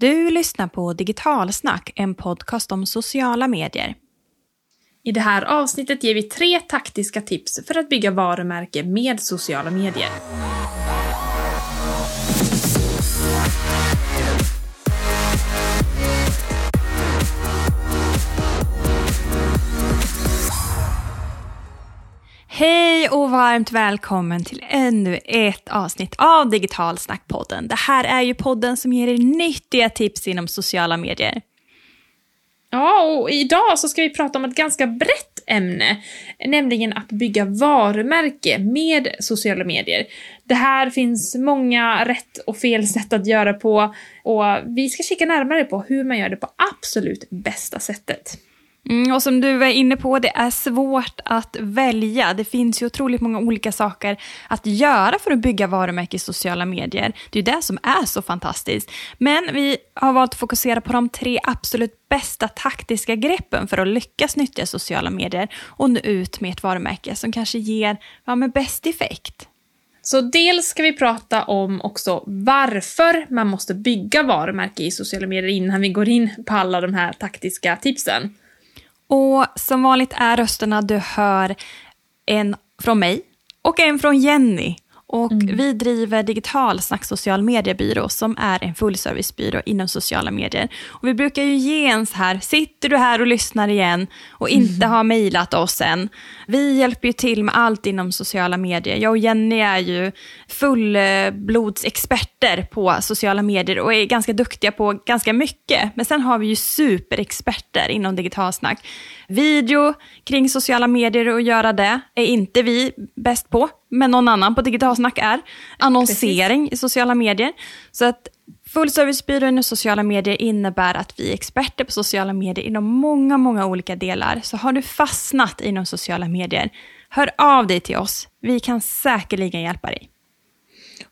Du lyssnar på Digitalsnack, en podcast om sociala medier. I det här avsnittet ger vi tre taktiska tips för att bygga varumärke med sociala medier. Hej och varmt välkommen till ännu ett avsnitt av Digital Snackpodden. Det här är ju podden som ger er nyttiga tips inom sociala medier. Ja, och idag så ska vi prata om ett ganska brett ämne, nämligen att bygga varumärke med sociala medier. Det här finns många rätt och fel sätt att göra på och vi ska kika närmare på hur man gör det på absolut bästa sättet. Mm, och som du var inne på, det är svårt att välja. Det finns ju otroligt många olika saker att göra för att bygga varumärke i sociala medier. Det är ju det som är så fantastiskt. Men vi har valt att fokusera på de tre absolut bästa taktiska greppen för att lyckas nyttja sociala medier och nå ut med ett varumärke som kanske ger ja, med bäst effekt. Så dels ska vi prata om också varför man måste bygga varumärke i sociala medier innan vi går in på alla de här taktiska tipsen. Och som vanligt är rösterna du hör en från mig och en från Jenny. Och mm. vi driver Digital Snack social mediebyrå som är en fullservicebyrå inom sociala medier. Och vi brukar ju ge en så här, sitter du här och lyssnar igen och inte mm. har mejlat oss än. Vi hjälper ju till med allt inom sociala medier. Jag och Jenny är ju fullblodsexperter på sociala medier och är ganska duktiga på ganska mycket. Men sen har vi ju superexperter inom Digital Snack. Video kring sociala medier och göra det är inte vi bäst på men någon annan på Digitalsnack är. Annonsering Precis. i sociala medier. Så att Fullservicebyrån och sociala medier innebär att vi är experter på sociala medier inom många, många olika delar. Så har du fastnat inom sociala medier, hör av dig till oss. Vi kan säkerligen hjälpa dig.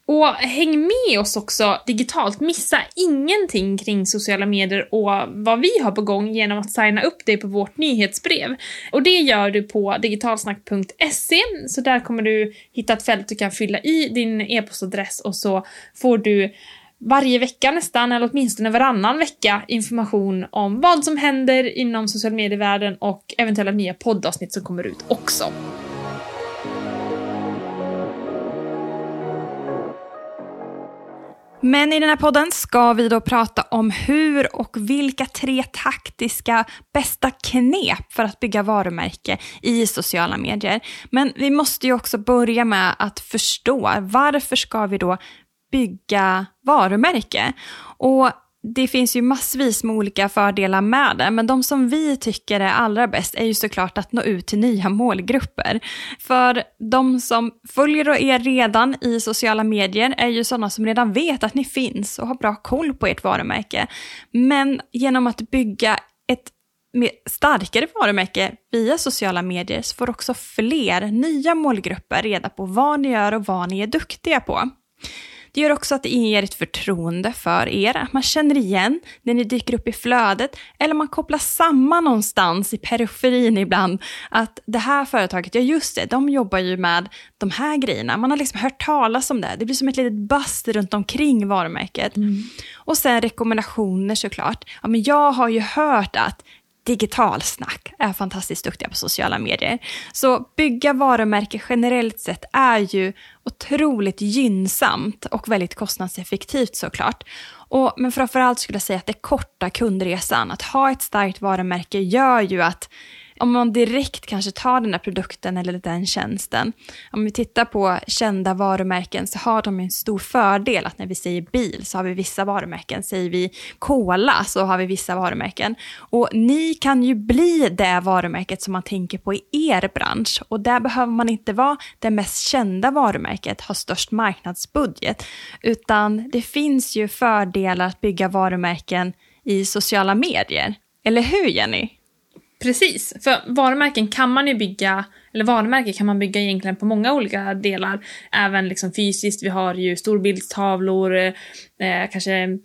Och häng med oss också digitalt, missa ingenting kring sociala medier och vad vi har på gång genom att signa upp dig på vårt nyhetsbrev. Och det gör du på digitalsnack.se, så där kommer du hitta ett fält du kan fylla i din e-postadress och så får du varje vecka nästan, eller åtminstone varannan vecka, information om vad som händer inom social medievärlden och eventuella nya poddavsnitt som kommer ut också. Men i den här podden ska vi då prata om hur och vilka tre taktiska bästa knep för att bygga varumärke i sociala medier. Men vi måste ju också börja med att förstå varför ska vi då bygga varumärke? Och det finns ju massvis med olika fördelar med det, men de som vi tycker är allra bäst är ju såklart att nå ut till nya målgrupper. För de som följer er redan i sociala medier är ju sådana som redan vet att ni finns och har bra koll på ert varumärke. Men genom att bygga ett starkare varumärke via sociala medier så får också fler nya målgrupper reda på vad ni gör och vad ni är duktiga på. Det gör också att det inger ett förtroende för er, att man känner igen när ni dyker upp i flödet eller man kopplar samman någonstans i periferin ibland att det här företaget, ja just det, de jobbar ju med de här grejerna. Man har liksom hört talas om det. Det blir som ett litet bast runt omkring varumärket. Mm. Och sen rekommendationer såklart. Ja, men jag har ju hört att digitalsnack är fantastiskt duktiga på sociala medier. Så bygga varumärke generellt sett är ju otroligt gynnsamt och väldigt kostnadseffektivt såklart. Och, men framförallt skulle jag säga att det korta kundresan. Att ha ett starkt varumärke gör ju att om man direkt kanske tar den där produkten eller den tjänsten. Om vi tittar på kända varumärken så har de en stor fördel att när vi säger bil så har vi vissa varumärken. Säger vi cola så har vi vissa varumärken. Och ni kan ju bli det varumärket som man tänker på i er bransch. Och där behöver man inte vara det mest kända varumärket, ha störst marknadsbudget. Utan det finns ju fördelar att bygga varumärken i sociala medier. Eller hur Jenny? Precis, för varumärken kan man ju bygga, eller varumärken kan man bygga egentligen på många olika delar. Även liksom fysiskt, vi har ju storbildstavlor, eh, kanske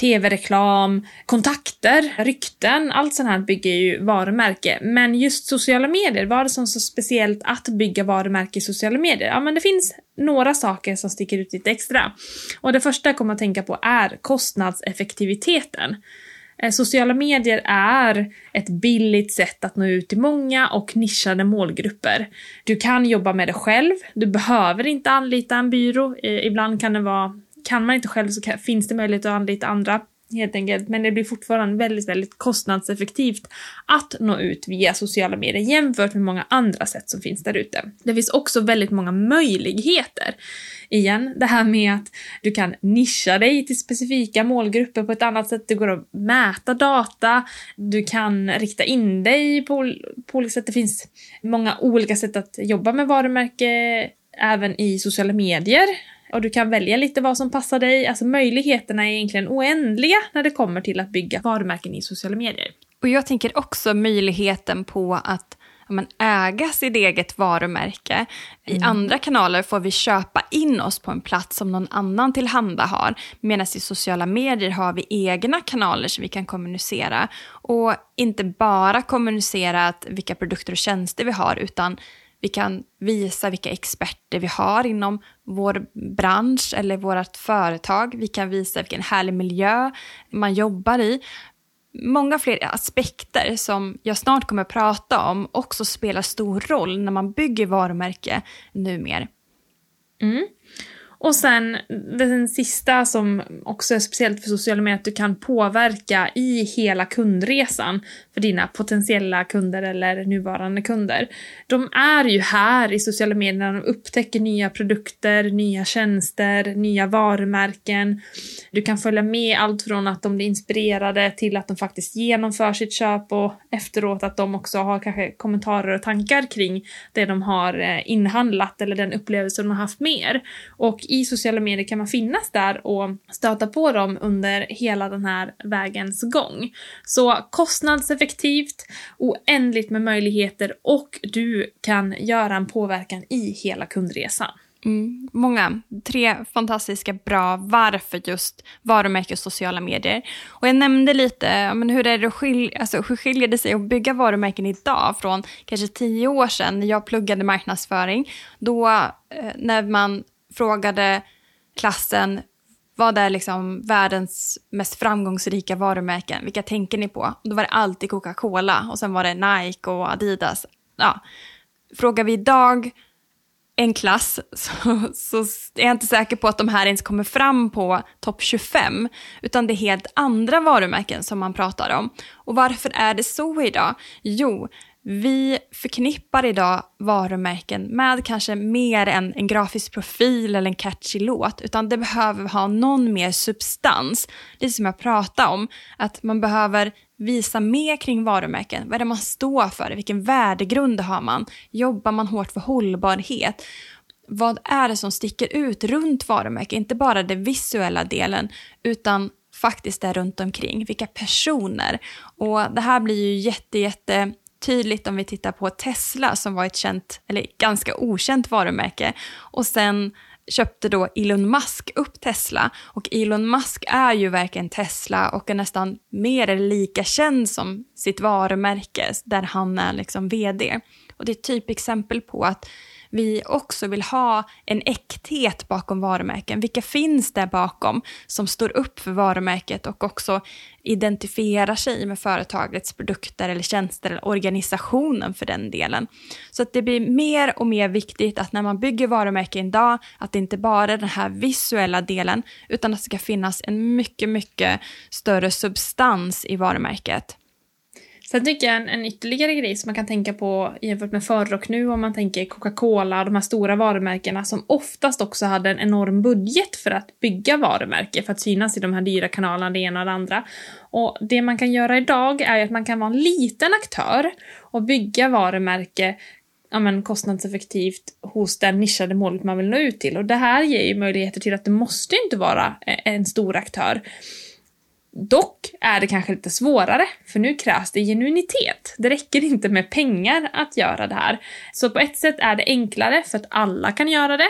tv-reklam, kontakter, rykten, allt sånt här bygger ju varumärke. Men just sociala medier, vad är det som är så speciellt att bygga varumärke i sociala medier? Ja men det finns några saker som sticker ut lite extra. Och det första jag kommer att tänka på är kostnadseffektiviteten. Eh, sociala medier är ett billigt sätt att nå ut till många och nischade målgrupper. Du kan jobba med det själv, du behöver inte anlita en byrå. Eh, ibland kan det vara, kan man inte själv så finns det möjlighet att anlita andra helt enkelt. Men det blir fortfarande väldigt, väldigt kostnadseffektivt att nå ut via sociala medier jämfört med många andra sätt som finns där ute. Det finns också väldigt många möjligheter. Igen, det här med att du kan nischa dig till specifika målgrupper på ett annat sätt. Det går att mäta data. Du kan rikta in dig på, på olika sätt. Det finns många olika sätt att jobba med varumärke även i sociala medier och du kan välja lite vad som passar dig. Alltså möjligheterna är egentligen oändliga när det kommer till att bygga varumärken i sociala medier. Och jag tänker också möjligheten på att men, äga sitt eget varumärke. I mm. andra kanaler får vi köpa in oss på en plats som någon annan tillhanda har. Medan i sociala medier har vi egna kanaler som vi kan kommunicera. Och inte bara kommunicera att vilka produkter och tjänster vi har, utan vi kan visa vilka experter vi har inom vår bransch eller vårt företag. Vi kan visa vilken härlig miljö man jobbar i. Många fler aspekter som jag snart kommer att prata om också spelar stor roll när man bygger varumärke numera. Mm. Och sen den sista som också är speciellt för sociala medier, att du kan påverka i hela kundresan för dina potentiella kunder eller nuvarande kunder. De är ju här i sociala medier när de upptäcker nya produkter, nya tjänster, nya varumärken. Du kan följa med allt från att de blir inspirerade till att de faktiskt genomför sitt köp och efteråt att de också har kanske kommentarer och tankar kring det de har eh, inhandlat eller den upplevelse de har haft med er. Och i sociala medier kan man finnas där och stöta på dem under hela den här vägens gång. Så kostnadseffektivt, oändligt med möjligheter och du kan göra en påverkan i hela kundresan. Mm, många. Tre fantastiska bra varför just varumärke och sociala medier. Och jag nämnde lite, men hur, är det skil alltså, hur skiljer det sig att bygga varumärken idag från kanske tio år sedan när jag pluggade marknadsföring. Då eh, när man frågade klassen vad är liksom världens mest framgångsrika varumärken? Vilka tänker ni på? Då var det alltid Coca-Cola och sen var det Nike och Adidas. Ja. Frågar vi idag en klass så, så är jag inte säker på att de här ens kommer fram på topp 25. Utan det är helt andra varumärken som man pratar om. Och varför är det så idag? Jo, vi förknippar idag varumärken med kanske mer än en grafisk profil eller en catchy låt, utan det behöver ha någon mer substans. Det som jag pratade om, att man behöver visa mer kring varumärken. Vad är det man står för? Vilken värdegrund har man? Jobbar man hårt för hållbarhet? Vad är det som sticker ut runt varumärken? Inte bara den visuella delen, utan faktiskt det runt omkring. Vilka personer? Och det här blir ju jätte, jätte tydligt om vi tittar på Tesla som var ett känt, eller ganska okänt varumärke. Och sen köpte då Elon Musk upp Tesla. Och Elon Musk är ju verkligen Tesla och är nästan mer eller lika känd som sitt varumärke där han är liksom vd. Och det är ett typexempel på att vi också vill ha en äkthet bakom varumärken. Vilka finns där bakom som står upp för varumärket och också identifierar sig med företagets produkter eller tjänster eller organisationen för den delen. Så att det blir mer och mer viktigt att när man bygger varumärken idag, att det inte bara är den här visuella delen, utan att det ska finnas en mycket, mycket större substans i varumärket. Sen tycker jag en, en ytterligare grej som man kan tänka på jämfört med förr och nu om man tänker Coca-Cola och de här stora varumärkena som oftast också hade en enorm budget för att bygga varumärke för att synas i de här dyra kanalerna, det ena och det andra. Och det man kan göra idag är att man kan vara en liten aktör och bygga varumärke ja, men, kostnadseffektivt hos den nischade målet man vill nå ut till. Och det här ger ju möjligheter till att det måste inte vara eh, en stor aktör. Dock är det kanske lite svårare, för nu krävs det genuinitet. Det räcker inte med pengar att göra det här. Så på ett sätt är det enklare för att alla kan göra det,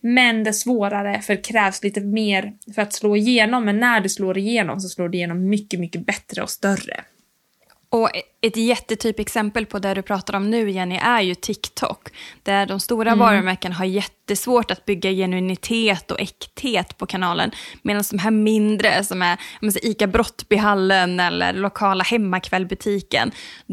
men det är svårare för det krävs lite mer för att slå igenom. Men när du slår igenom så slår du igenom mycket, mycket bättre och större. Och ett jättetypexempel på det du pratar om nu, Jenny, är ju TikTok. Där de stora mm. varumärken har jättesvårt att bygga genuinitet och äkthet på kanalen. Medan de här mindre, som är säger, ICA Brottbyhallen eller lokala hemmakvällbutiken,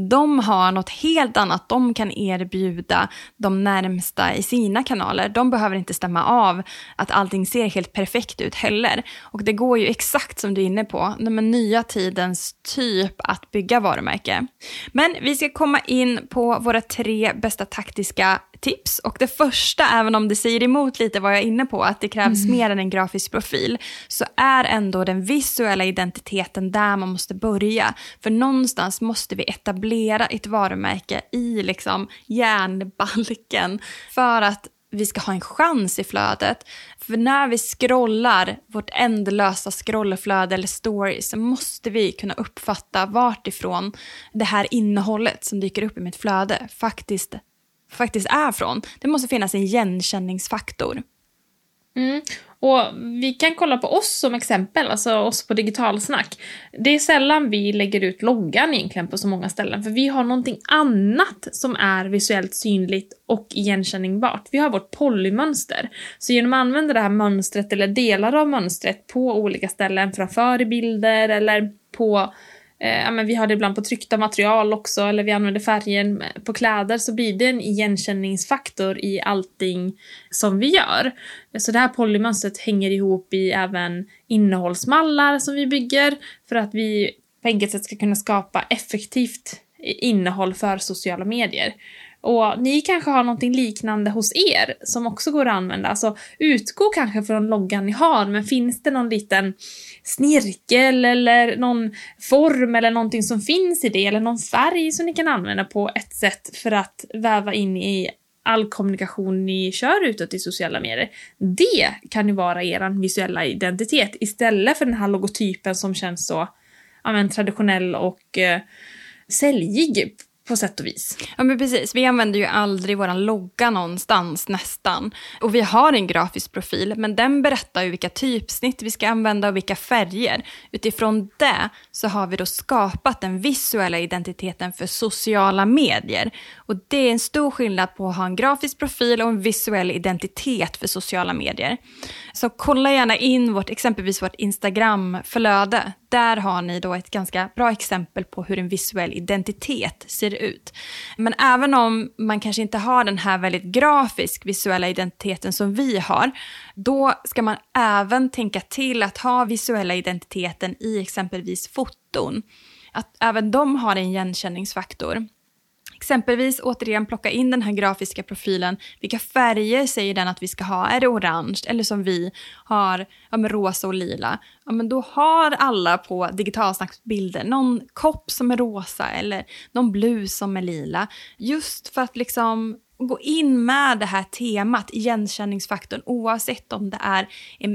de har något helt annat de kan erbjuda de närmsta i sina kanaler. De behöver inte stämma av att allting ser helt perfekt ut heller. Och det går ju exakt som du är inne på, den nya tidens typ att bygga varumärke. Men vi ska komma in på våra tre bästa taktiska tips. Och det första, även om det säger emot lite vad jag är inne på, att det krävs mm. mer än en grafisk profil, så är ändå den visuella identiteten där man måste börja. För någonstans måste vi etablera ett varumärke i liksom järnbalken för att vi ska ha en chans i flödet. För när vi scrollar vårt ändlösa scrollflöde eller story så måste vi kunna uppfatta vart ifrån det här innehållet som dyker upp i mitt flöde faktiskt, faktiskt är från. Det måste finnas en igenkänningsfaktor. Mm. Och vi kan kolla på oss som exempel, alltså oss på Digitalsnack. Det är sällan vi lägger ut loggan egentligen på så många ställen, för vi har någonting annat som är visuellt synligt och igenkänningbart. Vi har vårt polymönster. Så genom att använda det här mönstret eller delar av mönstret på olika ställen, framför i bilder eller på Eh, ja, men vi har det ibland på tryckta material också, eller vi använder färgen på kläder, så blir det en igenkänningsfaktor i allting som vi gör. Så det här polymönstret hänger ihop i även innehållsmallar som vi bygger, för att vi på enkelt sätt ska kunna skapa effektivt innehåll för sociala medier. Och ni kanske har någonting liknande hos er som också går att använda. Alltså utgå kanske från loggan ni har, men finns det någon liten snirkel eller någon form eller någonting som finns i det, eller någon färg som ni kan använda på ett sätt för att väva in i all kommunikation ni kör utåt i sociala medier. Det kan ju vara er visuella identitet istället för den här logotypen som känns så ja, men, traditionell och eh, säljig på sätt och vis. Ja men precis, vi använder ju aldrig vår logga någonstans nästan. Och vi har en grafisk profil, men den berättar ju vilka typsnitt vi ska använda och vilka färger. Utifrån det så har vi då skapat den visuella identiteten för sociala medier. Och det är en stor skillnad på att ha en grafisk profil och en visuell identitet för sociala medier. Så kolla gärna in vårt, exempelvis vårt Instagram-flöde. Där har ni då ett ganska bra exempel på hur en visuell identitet ser ut. Men även om man kanske inte har den här väldigt grafisk visuella identiteten som vi har, då ska man även tänka till att ha visuella identiteten i exempelvis foton. Att även de har en igenkänningsfaktor. Exempelvis återigen plocka in den här grafiska profilen. Vilka färger säger den att vi ska ha? Är det orange? Eller som vi har, ja, med rosa och lila. Ja, men då har alla på digitalsnacksbilder någon kopp som är rosa eller någon blus som är lila. Just för att liksom gå in med det här temat, igenkänningsfaktorn, oavsett om det är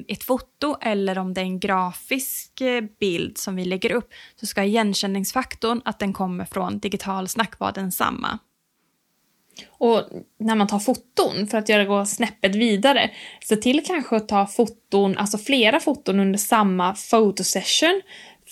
ett foto eller om det är en grafisk eh, bild som vi lägger upp, så ska igenkänningsfaktorn, att den kommer från digitalsnack, vara densamma. Och när man tar foton, för att göra gå snäppet vidare, se till kanske att ta foton, alltså flera foton under samma fotosession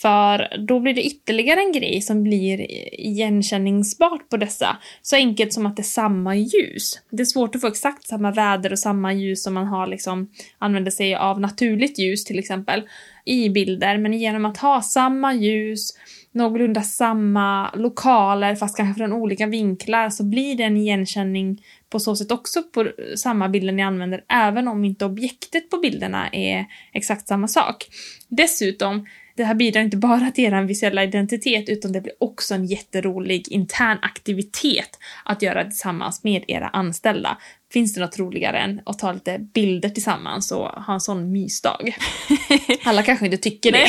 för då blir det ytterligare en grej som blir igenkänningsbart på dessa. Så enkelt som att det är samma ljus. Det är svårt att få exakt samma väder och samma ljus som man har liksom, använder sig av naturligt ljus till exempel, i bilder. Men genom att ha samma ljus, någorlunda samma lokaler fast kanske från olika vinklar så blir det en igenkänning på så sätt också på samma bilder ni använder även om inte objektet på bilderna är exakt samma sak. Dessutom det här bidrar inte bara till er visuella identitet utan det blir också en jätterolig intern aktivitet att göra tillsammans med era anställda finns det något roligare än att ta lite bilder tillsammans och ha en sån mysdag? Alla kanske inte tycker det.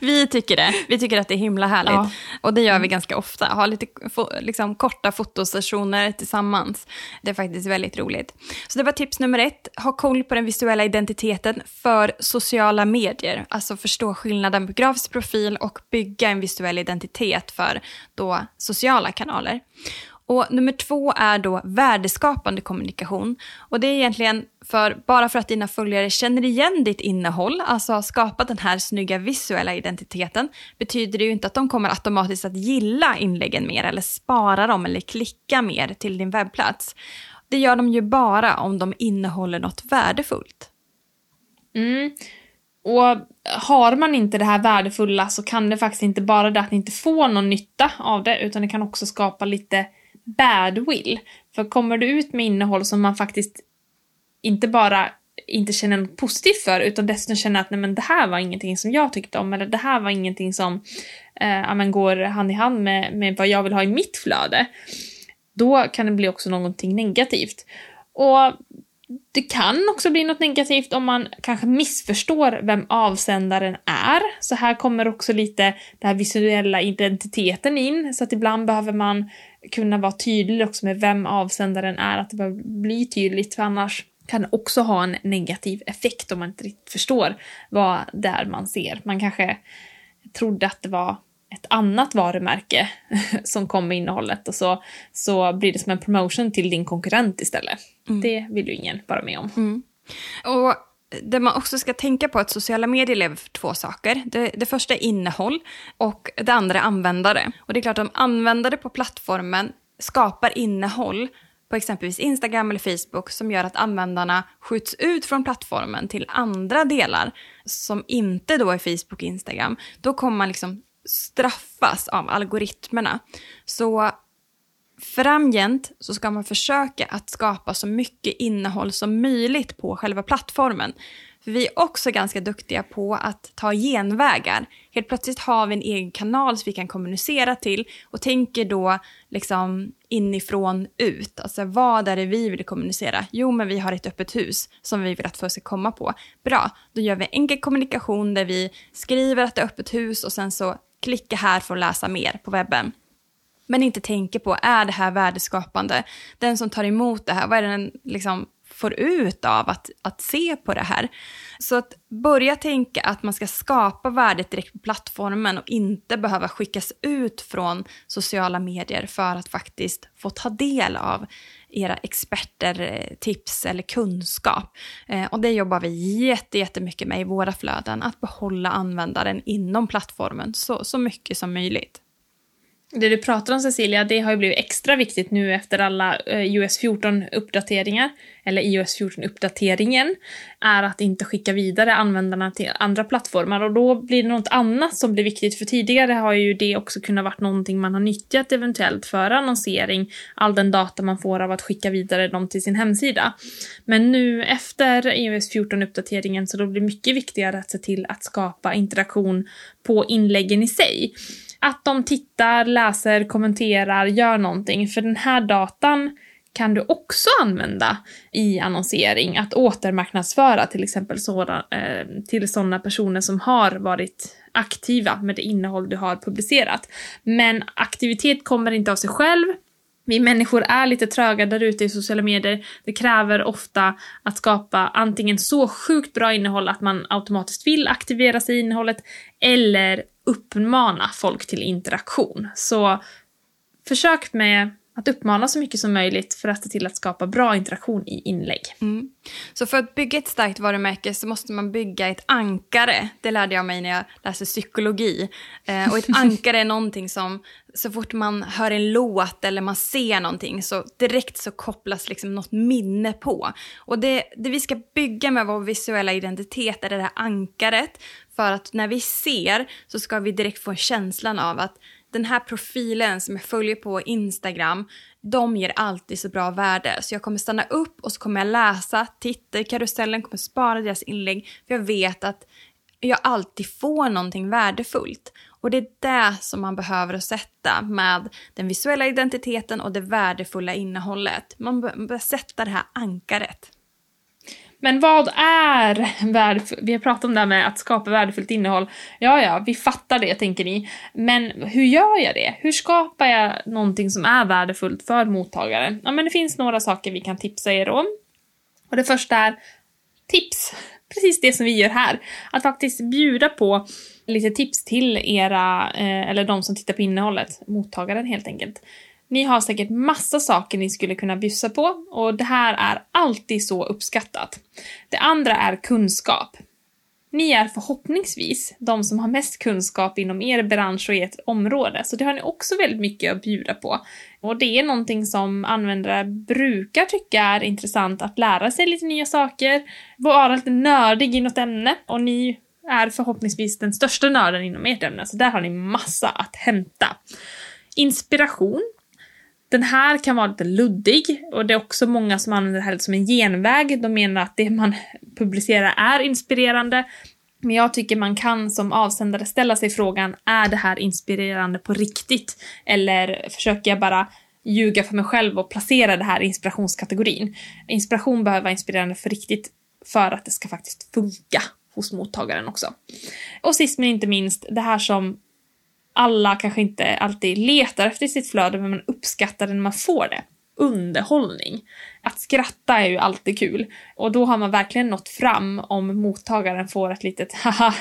vi tycker det. Vi tycker att det är himla härligt. Ja. Och det gör vi ganska ofta. Ha lite liksom, korta fotosessioner tillsammans. Det är faktiskt väldigt roligt. Så det var tips nummer ett. Ha koll på den visuella identiteten för sociala medier. Alltså förstå skillnaden på grafisk profil och bygga en visuell identitet för då sociala kanaler. Och nummer två är då värdeskapande kommunikation. Och det är egentligen för, bara för att dina följare känner igen ditt innehåll, alltså har skapat den här snygga visuella identiteten, betyder det ju inte att de kommer automatiskt att gilla inläggen mer eller spara dem eller klicka mer till din webbplats. Det gör de ju bara om de innehåller något värdefullt. Mm. Och har man inte det här värdefulla så kan det faktiskt inte bara det att ni inte får någon nytta av det, utan det kan också skapa lite badwill. För kommer du ut med innehåll som man faktiskt inte bara inte känner något positivt för, utan dessutom känner att nej men det här var ingenting som jag tyckte om, eller det här var ingenting som eh, men, går hand i hand med, med vad jag vill ha i mitt flöde. Då kan det bli också någonting negativt. Och det kan också bli något negativt om man kanske missförstår vem avsändaren är. Så här kommer också lite den här visuella identiteten in, så att ibland behöver man kunna vara tydlig också med vem avsändaren är, att det behöver bli tydligt, för annars kan också ha en negativ effekt om man inte riktigt förstår vad det är man ser. Man kanske trodde att det var ett annat varumärke som kom med innehållet och så, så blir det som en promotion till din konkurrent istället. Mm. Det vill ju ingen vara med om. Mm. Och det man också ska tänka på är att sociala medier lever för två saker. Det, det första är innehåll och det andra är användare. Och det är klart att om användare på plattformen skapar innehåll på exempelvis Instagram eller Facebook som gör att användarna skjuts ut från plattformen till andra delar som inte då är Facebook och Instagram, då kommer man liksom straffas av algoritmerna. Så framgent så ska man försöka att skapa så mycket innehåll som möjligt på själva plattformen. För vi är också ganska duktiga på att ta genvägar. Helt plötsligt har vi en egen kanal som vi kan kommunicera till och tänker då liksom inifrån ut. Alltså vad är det vi vill kommunicera? Jo, men vi har ett öppet hus som vi vill att folk ska komma på. Bra, då gör vi enkel kommunikation där vi skriver att det är öppet hus och sen så klicka här för att läsa mer på webben. Men inte tänker på, är det här värdeskapande? Den som tar emot det här, vad är det den liksom får ut av att, att se på det här? Så att börja tänka att man ska skapa värdet direkt på plattformen och inte behöva skickas ut från sociala medier för att faktiskt få ta del av era experter, eh, tips eller kunskap. Eh, och det jobbar vi jätte, jättemycket med i våra flöden, att behålla användaren inom plattformen så, så mycket som möjligt. Det du pratar om Cecilia, det har ju blivit extra viktigt nu efter alla eh, iOS 14-uppdateringar, eller iOS 14-uppdateringen, är att inte skicka vidare användarna till andra plattformar och då blir det något annat som blir viktigt, för tidigare har ju det också kunnat varit någonting man har nyttjat eventuellt för annonsering, all den data man får av att skicka vidare dem till sin hemsida. Men nu efter iOS 14-uppdateringen så då blir det mycket viktigare att se till att skapa interaktion på inläggen i sig. Att de tittar, läser, kommenterar, gör någonting. För den här datan kan du också använda i annonsering. Att återmarknadsföra till exempel sådana, eh, till sådana personer som har varit aktiva med det innehåll du har publicerat. Men aktivitet kommer inte av sig själv. Vi människor är lite tröga där ute i sociala medier. Det kräver ofta att skapa antingen så sjukt bra innehåll att man automatiskt vill aktivera sig i innehållet eller uppmana folk till interaktion. Så försök med att uppmana så mycket som möjligt för att se till att skapa bra interaktion i inlägg. Mm. Så för att bygga ett starkt varumärke så måste man bygga ett ankare. Det lärde jag mig när jag läste psykologi. Eh, och ett ankare är någonting som så fort man hör en låt eller man ser någonting så direkt så kopplas liksom något minne på. Och det, det vi ska bygga med vår visuella identitet är det här ankaret. För att när vi ser så ska vi direkt få känslan av att den här profilen som jag följer på Instagram, de ger alltid så bra värde. Så jag kommer stanna upp och så kommer jag läsa, titta i karusellen, kommer spara deras inlägg. För jag vet att jag alltid får någonting värdefullt. Och det är det som man behöver sätta med den visuella identiteten och det värdefulla innehållet. Man behöver sätta det här ankaret. Men vad är värdefullt? Vi har pratat om det här med att skapa värdefullt innehåll. Ja, ja, vi fattar det, tänker ni. Men hur gör jag det? Hur skapar jag någonting som är värdefullt för mottagaren? Ja, men det finns några saker vi kan tipsa er om. Och det första är tips. Precis det som vi gör här. Att faktiskt bjuda på lite tips till era, eh, eller de som tittar på innehållet, mottagaren helt enkelt. Ni har säkert massa saker ni skulle kunna bjussa på och det här är alltid så uppskattat. Det andra är kunskap. Ni är förhoppningsvis de som har mest kunskap inom er bransch och ert område, så det har ni också väldigt mycket att bjuda på. Och det är någonting som användare brukar tycka är intressant att lära sig lite nya saker, vara lite nördig i något ämne och ni är förhoppningsvis den största nörden inom ert ämne, så där har ni massa att hämta. Inspiration. Den här kan vara lite luddig och det är också många som använder det här som en genväg. De menar att det man publicerar är inspirerande. Men jag tycker man kan som avsändare ställa sig frågan, är det här inspirerande på riktigt? Eller försöker jag bara ljuga för mig själv och placera det här i inspirationskategorin? Inspiration behöver vara inspirerande för riktigt för att det ska faktiskt funka hos mottagaren också. Och sist men inte minst, det här som alla kanske inte alltid letar efter sitt flöde, men man uppskattar det när man får det. Underhållning. Att skratta är ju alltid kul. Och då har man verkligen nått fram om mottagaren får ett litet haha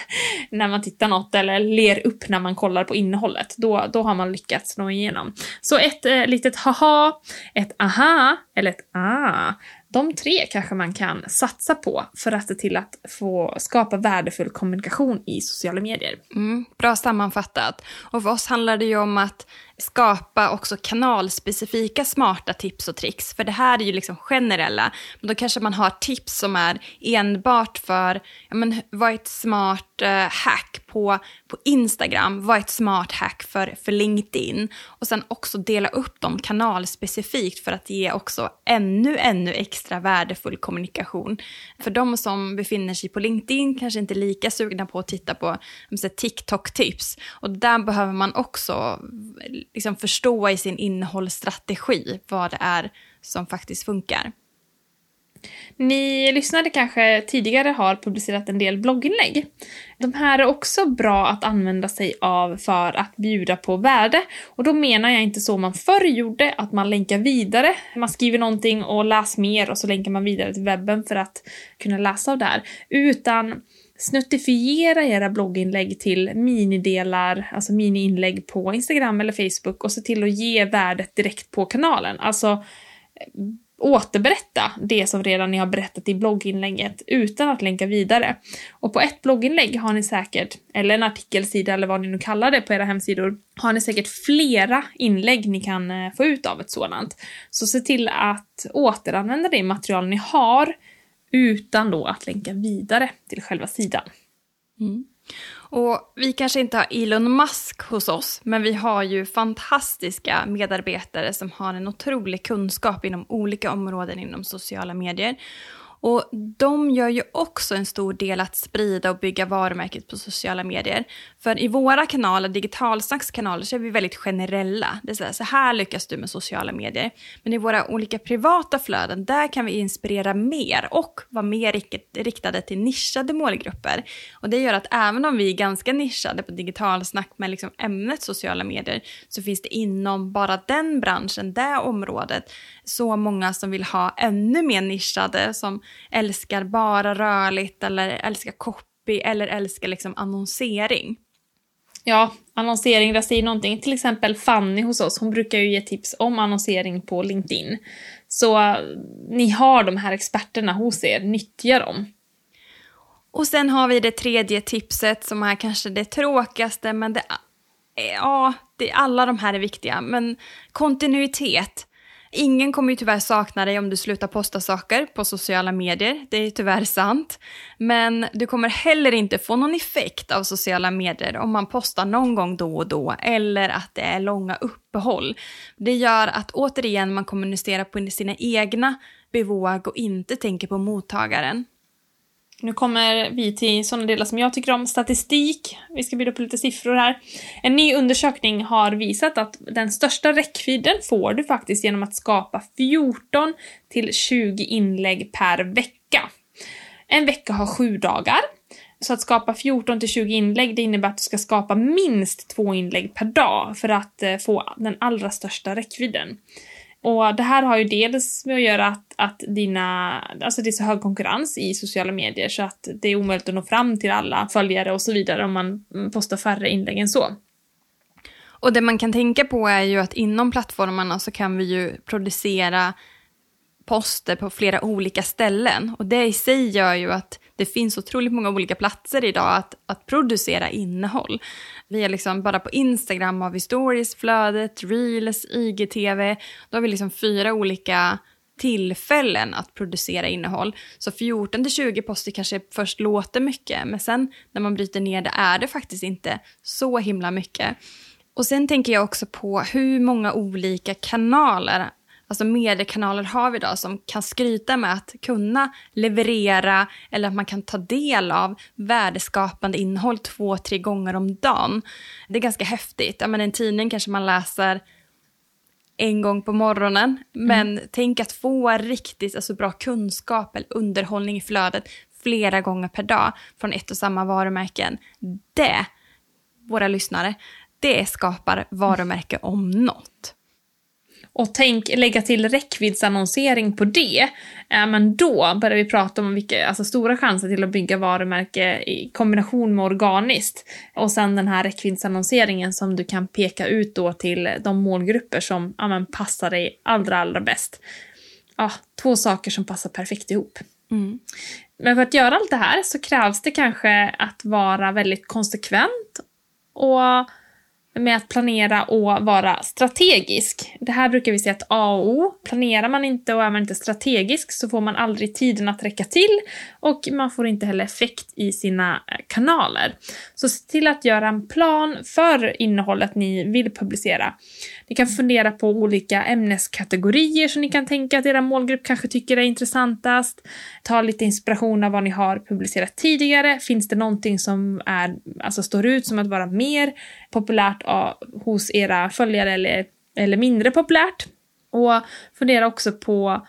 när man tittar något eller ler upp när man kollar på innehållet. Då, då har man lyckats nå igenom. Så ett eh, litet haha, ett aha eller ett ah de tre kanske man kan satsa på för att se till att få skapa värdefull kommunikation i sociala medier. Mm, bra sammanfattat. Och för oss handlar det ju om att skapa också kanalspecifika smarta tips och tricks. För det här är ju liksom generella. Men då kanske man har tips som är enbart för, ja men vad är ett smart eh, hack på, på Instagram? Vad är ett smart hack för, för LinkedIn? Och sen också dela upp dem kanalspecifikt för att ge också ännu, ännu extra värdefull kommunikation. För de som befinner sig på LinkedIn kanske inte är lika sugna på att titta på TikTok-tips. Och där behöver man också liksom förstå i sin innehållsstrategi vad det är som faktiskt funkar. Ni lyssnade kanske tidigare har publicerat en del blogginlägg. De här är också bra att använda sig av för att bjuda på värde. Och då menar jag inte så man förr gjorde, att man länkar vidare. Man skriver någonting och läs mer och så länkar man vidare till webben för att kunna läsa av det här. Utan snuttifiera era blogginlägg till minidelar, alltså miniinlägg på Instagram eller Facebook och se till att ge värdet direkt på kanalen. Alltså återberätta det som redan ni har berättat i blogginlägget utan att länka vidare. Och på ett blogginlägg har ni säkert, eller en artikelsida eller vad ni nu kallar det på era hemsidor, har ni säkert flera inlägg ni kan eh, få ut av ett sådant. Så se till att återanvända det material ni har utan då att länka vidare till själva sidan. Mm. Och vi kanske inte har Elon Musk hos oss, men vi har ju fantastiska medarbetare som har en otrolig kunskap inom olika områden inom sociala medier. Och de gör ju också en stor del att sprida och bygga varumärket på sociala medier. För i våra kanaler, Digitalsnacks kanaler, så är vi väldigt generella. Det är så här, så här lyckas du med sociala medier. Men i våra olika privata flöden, där kan vi inspirera mer och vara mer riktade till nischade målgrupper. Och det gör att även om vi är ganska nischade på Digitalsnack med liksom ämnet sociala medier, så finns det inom bara den branschen, det området, så många som vill ha ännu mer nischade, som älskar bara rörligt eller älskar copy eller älskar liksom annonsering. Ja, annonsering, där säger någonting. Till exempel Fanny hos oss, hon brukar ju ge tips om annonsering på LinkedIn. Så ni har de här experterna hos er, nyttja dem. Och sen har vi det tredje tipset som är kanske det tråkigaste, men det, ja, det, alla de här är viktiga. Men kontinuitet. Ingen kommer ju tyvärr sakna dig om du slutar posta saker på sociala medier, det är tyvärr sant. Men du kommer heller inte få någon effekt av sociala medier om man postar någon gång då och då eller att det är långa uppehåll. Det gör att återigen man kommunicerar på sina egna bevåg och inte tänker på mottagaren. Nu kommer vi till sådana delar som jag tycker om, statistik. Vi ska bjuda på lite siffror här. En ny undersökning har visat att den största räckvidden får du faktiskt genom att skapa 14 till 20 inlägg per vecka. En vecka har sju dagar. Så att skapa 14 till 20 inlägg, det innebär att du ska skapa minst två inlägg per dag för att eh, få den allra största räckvidden. Och det här har ju dels med att göra att, att dina, alltså det är så hög konkurrens i sociala medier så att det är omöjligt att nå fram till alla följare och så vidare om man postar färre inlägg än så. Och det man kan tänka på är ju att inom plattformarna så kan vi ju producera poster på flera olika ställen. Och det i sig gör ju att det finns otroligt många olika platser idag att, att producera innehåll. Vi är liksom bara på Instagram har vi stories, flödet, reels, IGTV. Då har vi liksom fyra olika tillfällen att producera innehåll. Så 14 till 20 poster kanske först låter mycket, men sen när man bryter ner det är det faktiskt inte så himla mycket. Och sen tänker jag också på hur många olika kanaler alltså mediekanaler har vi idag som kan skryta med att kunna leverera eller att man kan ta del av värdeskapande innehåll två, tre gånger om dagen. Det är ganska häftigt. Ja, men en tidning kanske man läser en gång på morgonen, men mm. tänk att få riktigt alltså, bra kunskap eller underhållning i flödet flera gånger per dag från ett och samma varumärken. Det, våra lyssnare, det skapar varumärke om något och tänk lägga till räckviddsannonsering på det, äh, men då börjar vi prata om vilka alltså, stora chanser till att bygga varumärke i kombination med organiskt. Och sen den här räckviddsannonseringen som du kan peka ut då till de målgrupper som ja, men, passar dig allra, allra bäst. Ja, två saker som passar perfekt ihop. Mm. Men för att göra allt det här så krävs det kanske att vara väldigt konsekvent och med att planera och vara strategisk. Det här brukar vi säga att A och O. Planerar man inte och är man inte strategisk så får man aldrig tiden att räcka till och man får inte heller effekt i sina eh, kanaler. Så se till att göra en plan för innehållet ni vill publicera. Ni kan fundera på olika ämneskategorier som ni kan tänka att era målgrupp kanske tycker är intressantast. Ta lite inspiration av vad ni har publicerat tidigare. Finns det någonting som är, alltså står ut som att vara mer populärt hos era följare eller, eller mindre populärt? Och fundera också på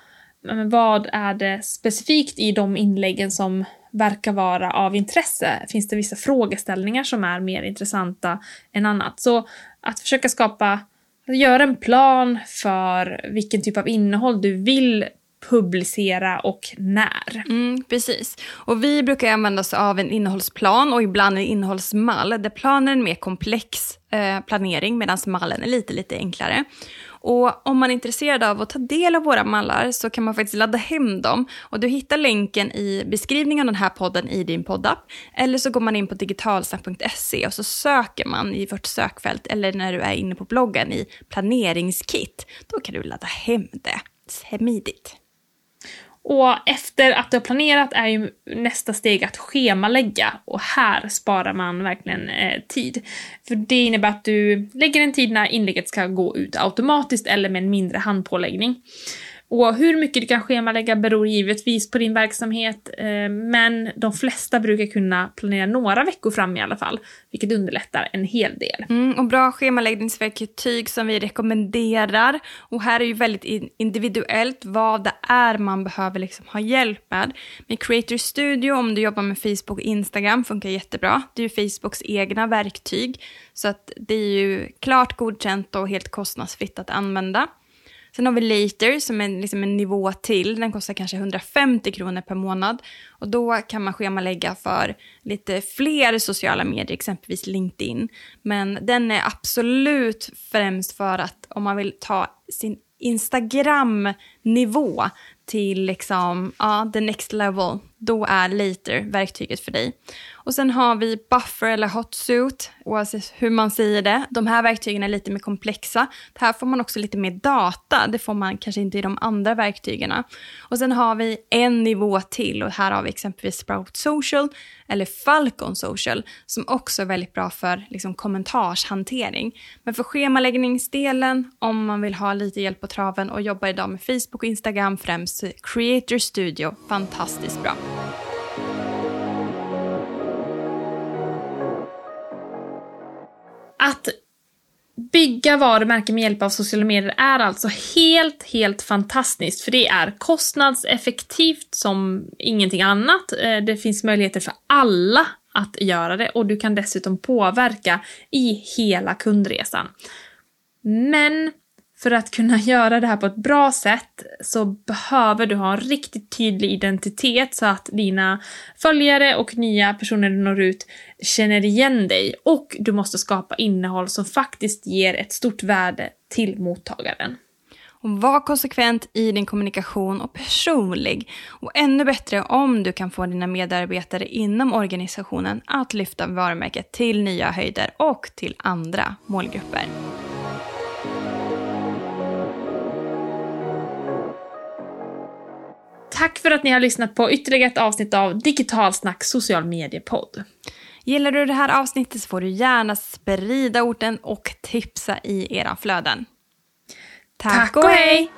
vad är det specifikt i de inläggen som verkar vara av intresse? Finns det vissa frågeställningar som är mer intressanta än annat? Så att försöka skapa göra en plan för vilken typ av innehåll du vill publicera och när. Mm, precis. Och vi brukar använda oss av en innehållsplan och ibland en innehållsmall. Där planen är en mer komplex eh, planering medan mallen är lite, lite enklare. Och om man är intresserad av att ta del av våra mallar så kan man faktiskt ladda hem dem. Och du hittar länken i beskrivningen av den här podden i din poddapp. Eller så går man in på digitalsnack.se och så söker man i vårt sökfält eller när du är inne på bloggen i planeringskit. Då kan du ladda hem det smidigt. Och efter att du har planerat är ju nästa steg att schemalägga och här sparar man verkligen eh, tid. För det innebär att du lägger en tid när inlägget ska gå ut automatiskt eller med en mindre handpåläggning. Och hur mycket du kan schemalägga beror givetvis på din verksamhet, eh, men de flesta brukar kunna planera några veckor fram i alla fall, vilket underlättar en hel del. Mm, och bra schemaläggningsverktyg som vi rekommenderar. Och här är ju väldigt individuellt vad det är man behöver liksom ha hjälp med. Med Creator Studio, om du jobbar med Facebook och Instagram, funkar jättebra. Det är ju Facebooks egna verktyg, så att det är ju klart godkänt och helt kostnadsfritt att använda. Sen har vi Later som är liksom en nivå till. Den kostar kanske 150 kronor per månad. Och då kan man schemalägga för lite fler sociala medier, exempelvis LinkedIn. Men den är absolut främst för att om man vill ta sin Instagram-nivå till liksom, ja, the next level, då är Later verktyget för dig. Och sen har vi Buffer eller hot suit, oavsett hur man säger det. De här verktygen är lite mer komplexa. Här får man också lite mer data, det får man kanske inte i de andra verktygen. Och sen har vi en nivå till och här har vi exempelvis Sprout Social eller Falcon Social som också är väldigt bra för liksom, kommentarshantering. Men för schemaläggningsdelen, om man vill ha lite hjälp på traven och jobbar idag med Facebook och Instagram främst, Creator Studio, fantastiskt bra. Att bygga varumärken med hjälp av sociala medier är alltså helt, helt fantastiskt. För det är kostnadseffektivt som ingenting annat. Eh, det finns möjligheter för alla att göra det och du kan dessutom påverka i hela kundresan. Men för att kunna göra det här på ett bra sätt så behöver du ha en riktigt tydlig identitet så att dina följare och nya personer du når ut känner igen dig. Och du måste skapa innehåll som faktiskt ger ett stort värde till mottagaren. Och var konsekvent i din kommunikation och personlig. Och ännu bättre om du kan få dina medarbetare inom organisationen att lyfta varumärket till nya höjder och till andra målgrupper. Tack för att ni har lyssnat på ytterligare ett avsnitt av Digitalsnack social mediepodd. Gillar du det här avsnittet så får du gärna sprida orten och tipsa i era flöden. Tack och hej!